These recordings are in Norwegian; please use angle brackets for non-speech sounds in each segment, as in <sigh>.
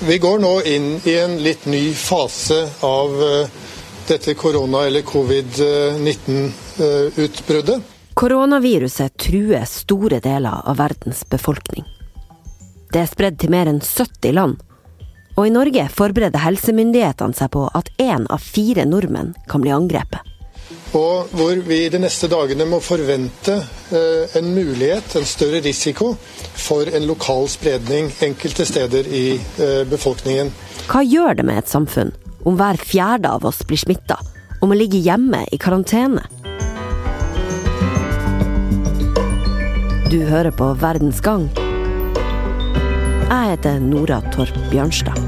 Vi går nå inn i en litt ny fase av eh, dette korona- eller covid-19-utbruddet. Koronaviruset truer store deler av verdens befolkning. Det er spredd til mer enn 70 land. Og i Norge forbereder helsemyndighetene seg på at én av fire nordmenn kan bli angrepet. Og hvor vi de neste dagene må forvente eh, en mulighet, en større risiko, for en lokal spredning enkelte steder i eh, befolkningen. Hva gjør det med et samfunn om hver fjerde av oss blir smitta og må ligge hjemme i karantene? Du hører på Verdens gang. Jeg heter Nora Torp Bjørnstad.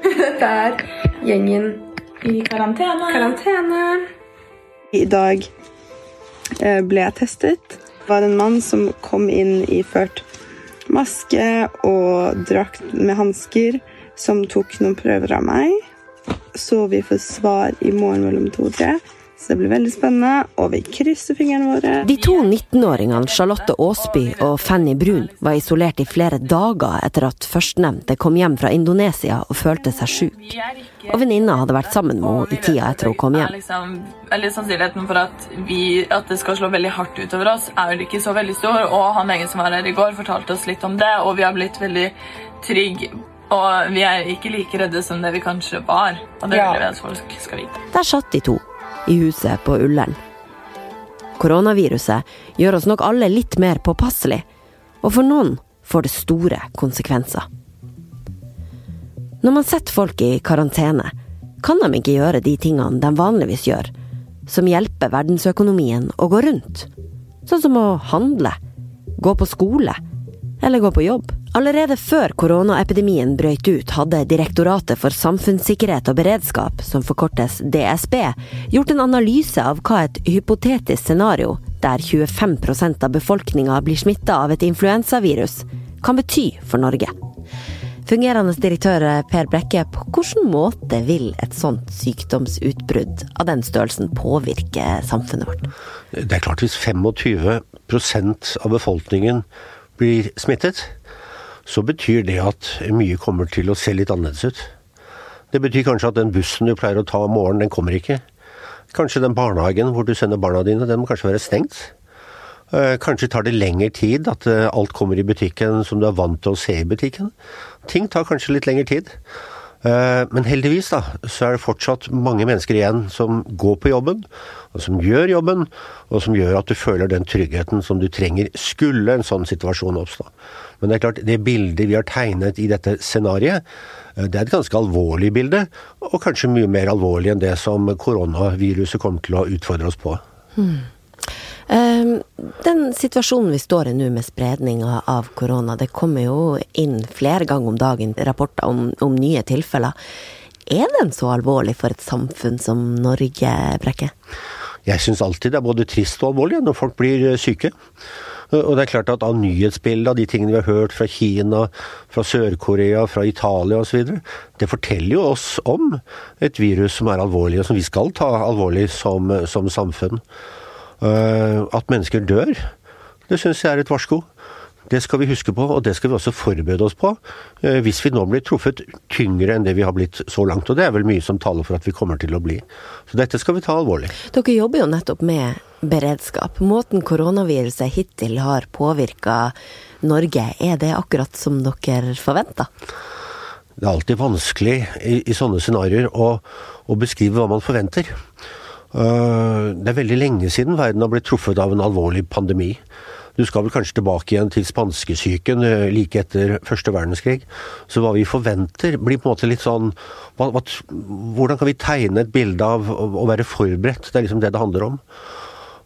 <laughs> Dette er gjengen i karantene. karantene. I dag eh, ble jeg testet. Det var en mann som kom inn iført maske og drakt med hansker, som tok noen prøver av meg. Så vi får svar i morgen mellom to og tre. Så det blir veldig spennende, og vi krysser fingrene våre. De to 19-åringene Charlotte Aasby og Fanny Brun var isolert i flere dager etter at førstnevnte kom hjem fra Indonesia og følte seg sjuk. Og venninna hadde vært sammen med henne i tida etter hun kom hjem. Liksom, eller sannsynligheten for at, vi, at det skal slå veldig hardt utover oss, er vel ikke så veldig stor. Og han egen som var her i går, fortalte oss litt om det, og vi har blitt veldig trygge. Og vi er ikke like redde som det vi kanskje var. Og det Ja. vil jeg at folk skal vite. Der satt de to, i huset på Ullern. Koronaviruset gjør oss nok alle litt mer påpasselig, og for noen får det store konsekvenser. Når man setter folk i karantene, kan de ikke gjøre de tingene de vanligvis gjør, som hjelper verdensøkonomien å gå rundt. Sånn som å handle, gå på skole eller gå på jobb. Allerede før koronaepidemien brøt ut, hadde Direktoratet for samfunnssikkerhet og beredskap, som forkortes DSB, gjort en analyse av hva et hypotetisk scenario, der 25% av befolkninga blir smitta av et influensavirus, kan bety for Norge. Fungerende direktør Per Brekke, på hvilken måte vil et sånt sykdomsutbrudd av den størrelsen påvirke samfunnet vårt? Det er klart hvis 25% av befolkningen blir smittet, så betyr det at mye kommer til å se litt annerledes ut. Det betyr kanskje at den bussen du pleier å ta om morgenen, den kommer ikke. Kanskje den barnehagen hvor du sender barna dine, den må kanskje være stengt. Eh, Kanskje tar det lengre tid at eh, alt kommer i butikken som du er vant til å se i butikken. Ting tar kanskje litt lengre tid. Eh, Men heldigvis da, så er det fortsatt mange mennesker igjen som går på jobben, og som gjør jobben, og som gjør at du føler den tryggheten som du trenger skulle en sånn situasjon oppstå. Men det er klart, det bildet vi har tegnet i dette scenariet, eh, det er et ganske alvorlig bilde, og kanskje mye mer alvorlig enn det som koronaviruset kommer til å utfordre oss på. Eh, Den situasjonen vi står i nå med spredninga av korona, det kommer jo inn flere ganger om dagen rapporter om, om nye tilfeller. Er den så alvorlig for et samfunn som Norge, Brekke? Jeg syns alltid det er både trist og alvorlig når folk blir eh, syke. Og det er klart at av nyhetsbildet, av de tingene vi har hørt fra Kina, fra Sør-Korea, fra Italia osv., det forteller jo oss om et virus som er alvorlig, og som vi skal ta alvorlig som, som samfunn. Eh, At mennesker dør, det syns jeg er et varsko. Det skal vi huske på, og det skal vi også forberede oss på. eh, Hvis vi nå blir truffet tyngre enn det vi har blitt så langt, og det er vel mye som taler for at vi kommer til å bli. Så dette skal vi ta alvorlig. Dere jobber jo nettopp med beredskap. Måten koronaviruset hittil har påvirka Norge, er det akkurat som dere forventa? Det er alltid vanskelig i, i sånne scenarioer å, å beskrive hva man forventer. Eh, det er veldig lenge siden verden har blitt truffet av en alvorlig pandemi. Du skal vel kanskje tilbake igjen til spanskesyken eh, like etter første verdenskrig. Så hva vi forventer blir på en måte litt sånn hva, hva, Hvordan kan vi tegne et bilde av å, være forberedt? Det er liksom det det handler om.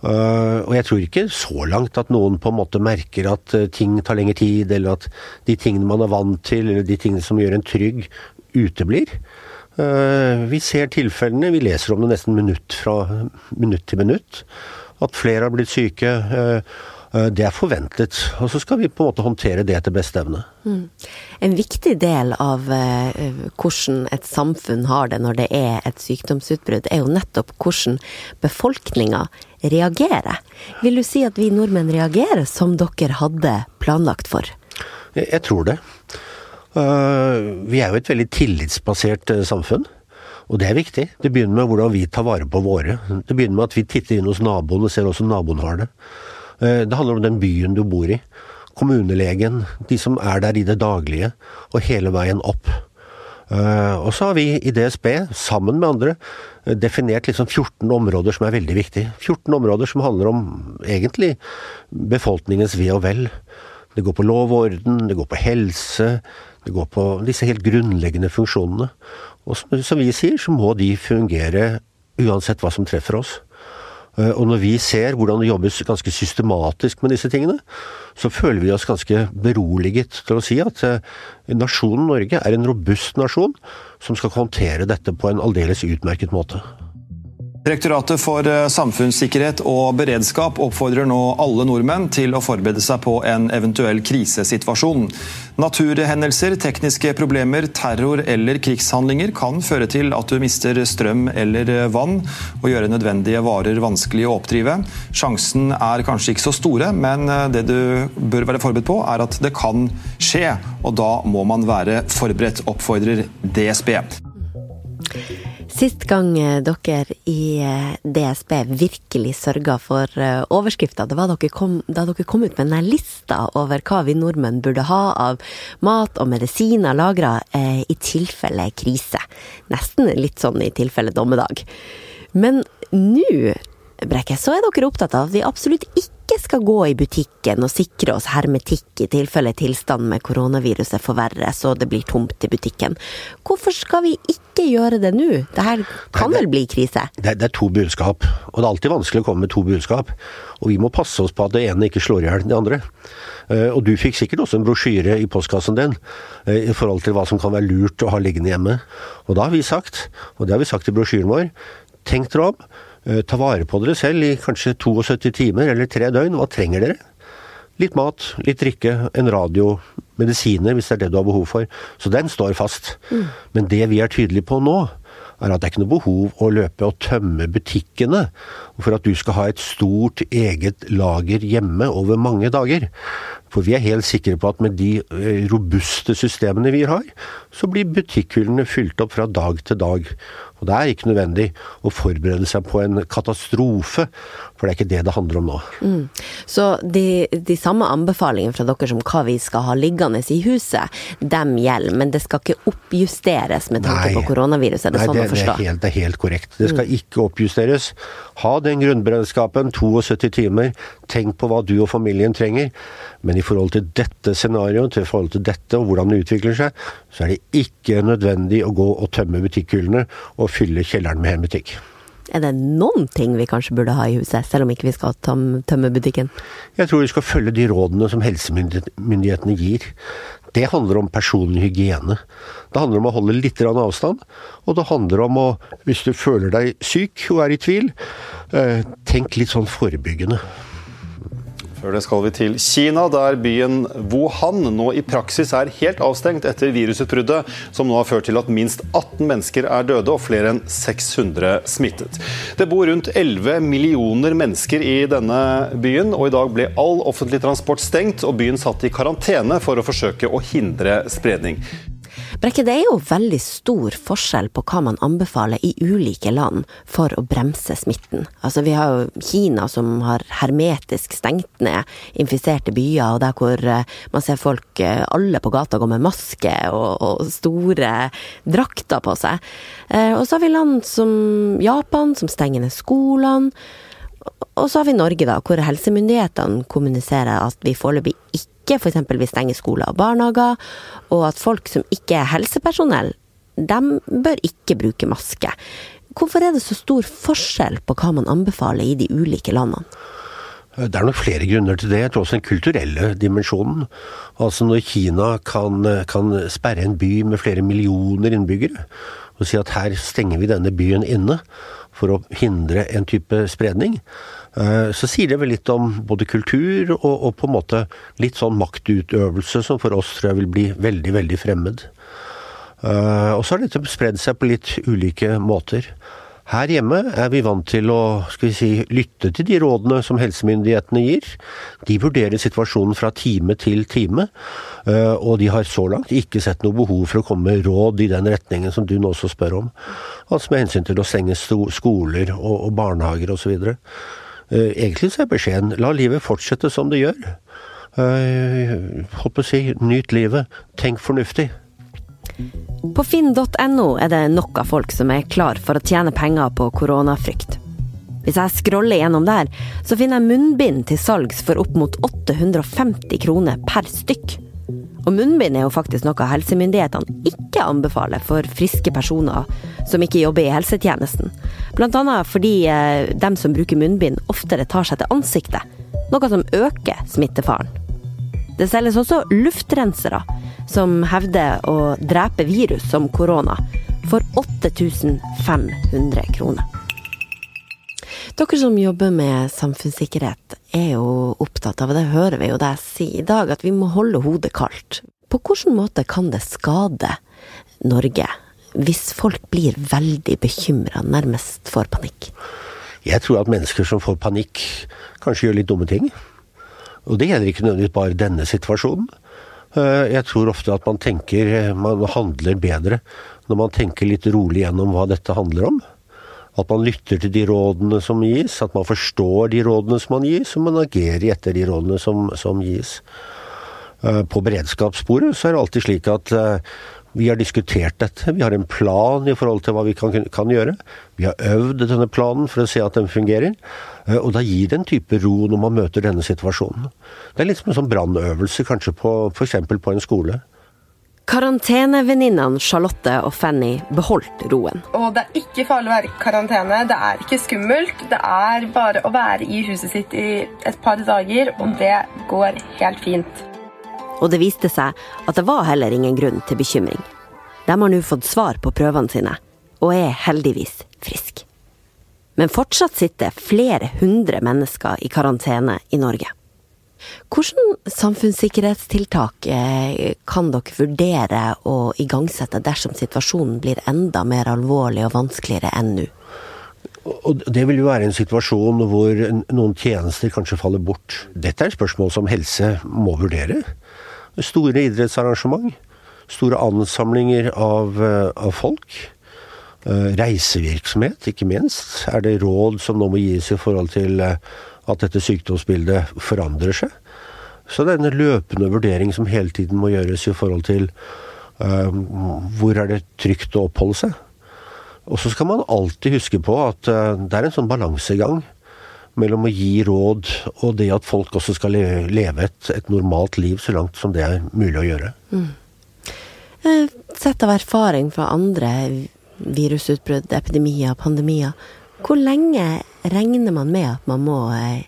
Eh, og jeg tror ikke så langt at noen på en måte merker at ting tar lengre tid, eller at de tingene man er vant til, eller de tingene som gjør en trygg, uteblir. Eh, vi ser tilfellene, vi leser om det nesten minutt fra minutt til minutt. At flere har blitt syke. eh, eh, Det er forventet. Og så skal vi på en måte håndtere det etter beste evne. En viktig del av hvordan et samfunn har det når det er et sykdomsutbrudd, er jo nettopp hvordan befolkninga reagerer. Vil du si at vi nordmenn reagerer som dere hadde planlagt for? Jeg tror det. Uh, vi er jo et veldig tillitsbasert uh, samfunn. Og det er viktig. Det begynner med hvordan vi tar vare på våre. Det begynner med at vi titter inn hos naboen og ser hvordan naboen har det. Uh, det handler om den byen du bor i. Kommunelegen, de som er der i det daglige, og hele veien opp. Og så har vi i DSB, sammen med andre, definert liksom 14 områder som er veldig viktige. 14 områder som handler om egentlig befolkningens ve og vel. Det går på lov og orden, det går på helse, det går på disse helt grunnleggende funksjonene. Og som, vi sier, så må de fungere uansett hva som treffer oss. Eh, og når vi ser hvordan det jobbes ganske systematisk med disse tingene, så føler vi oss ganske beroliget til å si at eh, nasjonen Norge er en robust nasjon som skal håndtere dette på en aldeles utmerket måte. Direktoratet for eh, samfunnssikkerhet og beredskap oppfordrer nå alle nordmenn til å forberede seg på en eventuell krisesituasjon. Naturhendelser, tekniske problemer, terror eller krigshandlinger kan føre til at du mister strøm eller eh, vann, og gjøre nødvendige varer vanskelig å oppdrive. Sjansen er kanskje ikke så store, men eh, det du bør være forberedt på, er at det kan skje. Og da må man være forberedt, oppfordrer DSB. Sist gang eh, dere i eh, DSB virkelig sørga for eh, overskrifta, det var dere kom, da dere kom ut med denne lista over hva vi nordmenn burde ha av mat og medisiner lagra i tilfelle krise. Nesten litt sånn i tilfelle dommedag. Men nå, Brekke, så er dere opptatt av at vi absolutt ikke skal gå i butikken og sikre oss hermetikk i tilfelle tilstanden med koronaviruset forverres og det blir tomt i butikken. Hvorfor skal vi ikke gjøre det nå? Dette kan vel bli krise? Det, det, er to budskap, og det er alltid vanskelig å komme med to budskap. Og vi må passe oss på at det ene ikke slår i hjel det andre. Eh, og du fikk sikkert også en brosjyre i postkassen din eh, i forhold til hva som kan være lurt å ha liggende hjemme. Og da har vi sagt, og det har vi sagt i brosjyren vår, tenk dere om. Eh, ta vare på dere selv i kanskje 72 timer eller tre døgn. Hva trenger dere? Litt mat, litt drikke, en radio, medisiner hvis det er det du har behov for. Så den står fast. Mm. Men det vi er tydelige på nå, er at det er ikke noe behov å løpe og tømme butikkene for at du skal ha et stort eget lager hjemme over mange dager. For vi er helt sikre på at med de eh, robuste systemene vi har, så blir butikkhyllene fylt opp fra dag til dag. Og det er ikke nødvendig å forberede seg på en katastrofe, for det er ikke det det handler om nå. Mm. Så de, de, samme anbefalingene fra dere som hva vi skal ha liggende i huset, dem gjelder, men det skal ikke oppjusteres med tanke på koronaviruset? Er det Nei, sånn det, å forstå? Det er, helt, det er helt korrekt. Det skal mm. ikke oppjusteres. Ha den grunnberedskapen, 72 timer. Tenk på hva du og familien trenger. Men i forhold til dette scenarioet, til forhold til dette og hvordan det utvikler seg, så er det ikke nødvendig å gå og tømme butikkhyllene og fylle kjelleren med hermetikk. Er det noen ting vi kanskje burde ha i huset, selv om ikke vi skal tømme butikken? Jeg tror vi skal følge de rådene som helsemyndighetene gir. Det handler om personlig hygiene. Det handler om å holde litt avstand, og det handler om å, hvis du føler deg syk og er i tvil, eh, tenk litt sånn forebyggende. Før det skal vi til Kina, der byen Wuhan nå i praksis er helt avstengt etter virusutbruddet, som nå har ført til at minst 18 mennesker er døde og flere enn 600 smittet. Det bor rundt 11 millioner mennesker i denne byen, og i dag ble all offentlig transport stengt og byen satt i karantene for å forsøke å hindre spredning. Brekke, det er jo veldig stor forskjell på hva man anbefaler i ulike land for å bremse smitten. Altså, vi har jo Kina som har hermetisk stengt ned infiserte byer, og der hvor eh, man ser folk eh, alle på gata gå med maske og, og store drakter på seg. Eh, og så har vi land som Japan, som stenger ned skolene. Og så har vi Norge, da, hvor helsemyndighetene kommuniserer at vi foreløpig ikke f.eks. For vil stenge skoler og barnehager, og at folk som ikke er helsepersonell, de bør ikke bruke maske. Hvorfor er det så stor forskjell på hva man anbefaler i de ulike landene? Det er nok flere grunner til det. Jeg tror også den kulturelle dimensjonen. Altså når Kina kan, kan sperre en by med flere millioner innbyggere, og si at her stenger vi denne byen inne for å hindre en type spredning, Eh, så sier det vel litt om både kultur og, og, på en måte litt sånn maktutøvelse som for oss tror jeg vil bli veldig, veldig fremmed. Eh, og så har dette spredd seg på litt ulike måter. Her hjemme er vi vant til å skal vi si, lytte til de rådene som helsemyndighetene gir. De vurderer situasjonen fra time til time, eh, og de har så langt ikke sett noe behov for å komme med råd i den retningen som du nå også spør om. Altså med hensyn til å stenge skoler og barnehager osv. Eh, egentlig så er beskjeden la livet fortsette som det gjør. Eh, holdt på å si nyt livet, tenk fornuftig. På finn.no er det nok av folk som er klar for å tjene penger på koronafrykt. Hvis jeg scroller gjennom der, så finner jeg munnbind til salgs for opp mot 850 kroner per stykk. Og munnbind er jo faktisk noe helsemyndighetene ikke anbefaler for friske personer som ikke jobber i helsetjenesten. Blant annet fordi eh, dem som bruker munnbind oftere tar seg til ansiktet, noe som øker smittefaren. Det selges også luftrensere som hevder å drepe virus som korona, for 8500 kroner. Dere som jobber med samfunnssikkerhet er jo opptatt av, og det hører vi jo deg si i dag, at vi må holde hodet kaldt. På hvilken måte kan det skade Norge hvis folk blir veldig bekymra, nærmest får panikk? Jeg tror at mennesker som får panikk, kanskje gjør litt dumme ting. Og det gjelder ikke nødvendigvis bare denne situasjonen. Eh, jeg tror ofte at man tenker eh, Man handler bedre når man tenker litt rolig gjennom hva dette handler om. At man lytter til de rådene som gis, at man forstår de rådene som man gis, og man agerer etter de rådene som, som gis. Eh, på beredskapssporet så er det alltid slik at vi har diskutert dette. Vi har en plan i forhold til hva vi kan, kan, gjøre. Vi har øvd denne planen for å se at den fungerer. Eh, og da gir det en type ro når man møter denne situasjonen. Det er litt som en sånn brannøvelse kanskje på f.eks. på en skole. Karantenevenninnene Charlotte og Fanny beholdt roen. Og det er ikke farlig å være i karantene. Det er ikke skummelt. Det er bare å være i huset sitt i et par dager, og det går helt fint. Og det viste seg at det var heller ingen grunn til bekymring. De har nå fått svar på prøvene sine, og er heldigvis friske. Men fortsatt sitter flere hundre mennesker i karantene i Norge. Hvilke samfunnssikkerhetstiltak eh, kan dere vurdere å igangsette dersom situasjonen blir enda mer alvorlig og vanskeligere enn nå? Og Det vil jo være en situasjon hvor noen tjenester kanskje faller bort. Dette er et spørsmål som helse må vurdere. Store idrettsarrangement. Store ansamlinger av, eh, av folk. Eh, reisevirksomhet, ikke minst. Er det råd som nå må gis i forhold til eh, at dette sykdomsbildet forandrer seg? Så det er en løpende vurdering som hele tiden må gjøres i forhold til uh, hvor er det trygt å oppholde seg. Og så skal man alltid huske på at uh, det er en sånn balansegang mellom å gi råd og det at folk også skal leve et, et normalt liv så langt som det er mulig å gjøre. Mm. Eh, sett av erfaring fra andre virusutbrudd, epidemier, pandemier, hvor lenge regner man med at man må eh,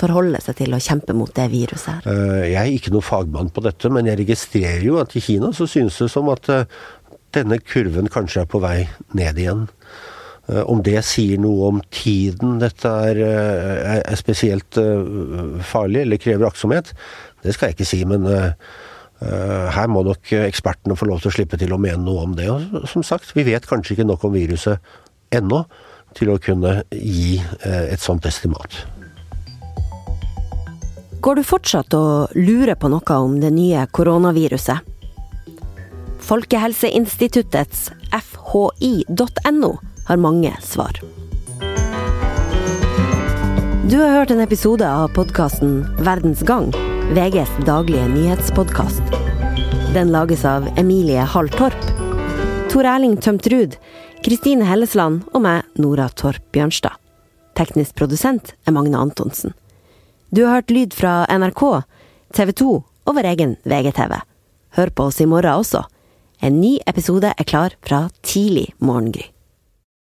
forholde seg til å kjempe mot det viruset her? Eh, jeg er ikke noen fagmann på dette, men jeg registrerer jo at i Kina så synes det som at denne kurven kanskje er på vei ned igjen. Eh, om det sier noe om tiden dette er, eh, er spesielt eh, farlig eller krever aktsomhet, det skal jeg ikke si. Men her må nok ekspertene få lov til å slippe til å mene noe om det. Og som sagt, vi vet kanskje ikke nok om viruset ennå til å kunne gi et sånt estimat. Går du fortsatt og lurer på noe om det nye koronaviruset? Folkehelseinstituttets fhi.no har mange svar. Du har hørt en episode av podkasten Verdens gang, VGs daglige nyhetspodkast. Den lages av Emilie Hall Torp, Tor Erling Tømtrud, Kristine Hellesland og meg, Nora Torp Bjørnstad. Teknisk produsent er Magne Antonsen. Du har hørt lyd fra NRK, TV 2 og vår egen VGTV. Hør på oss i morgen også. En ny episode er klar fra tidlig morgengry.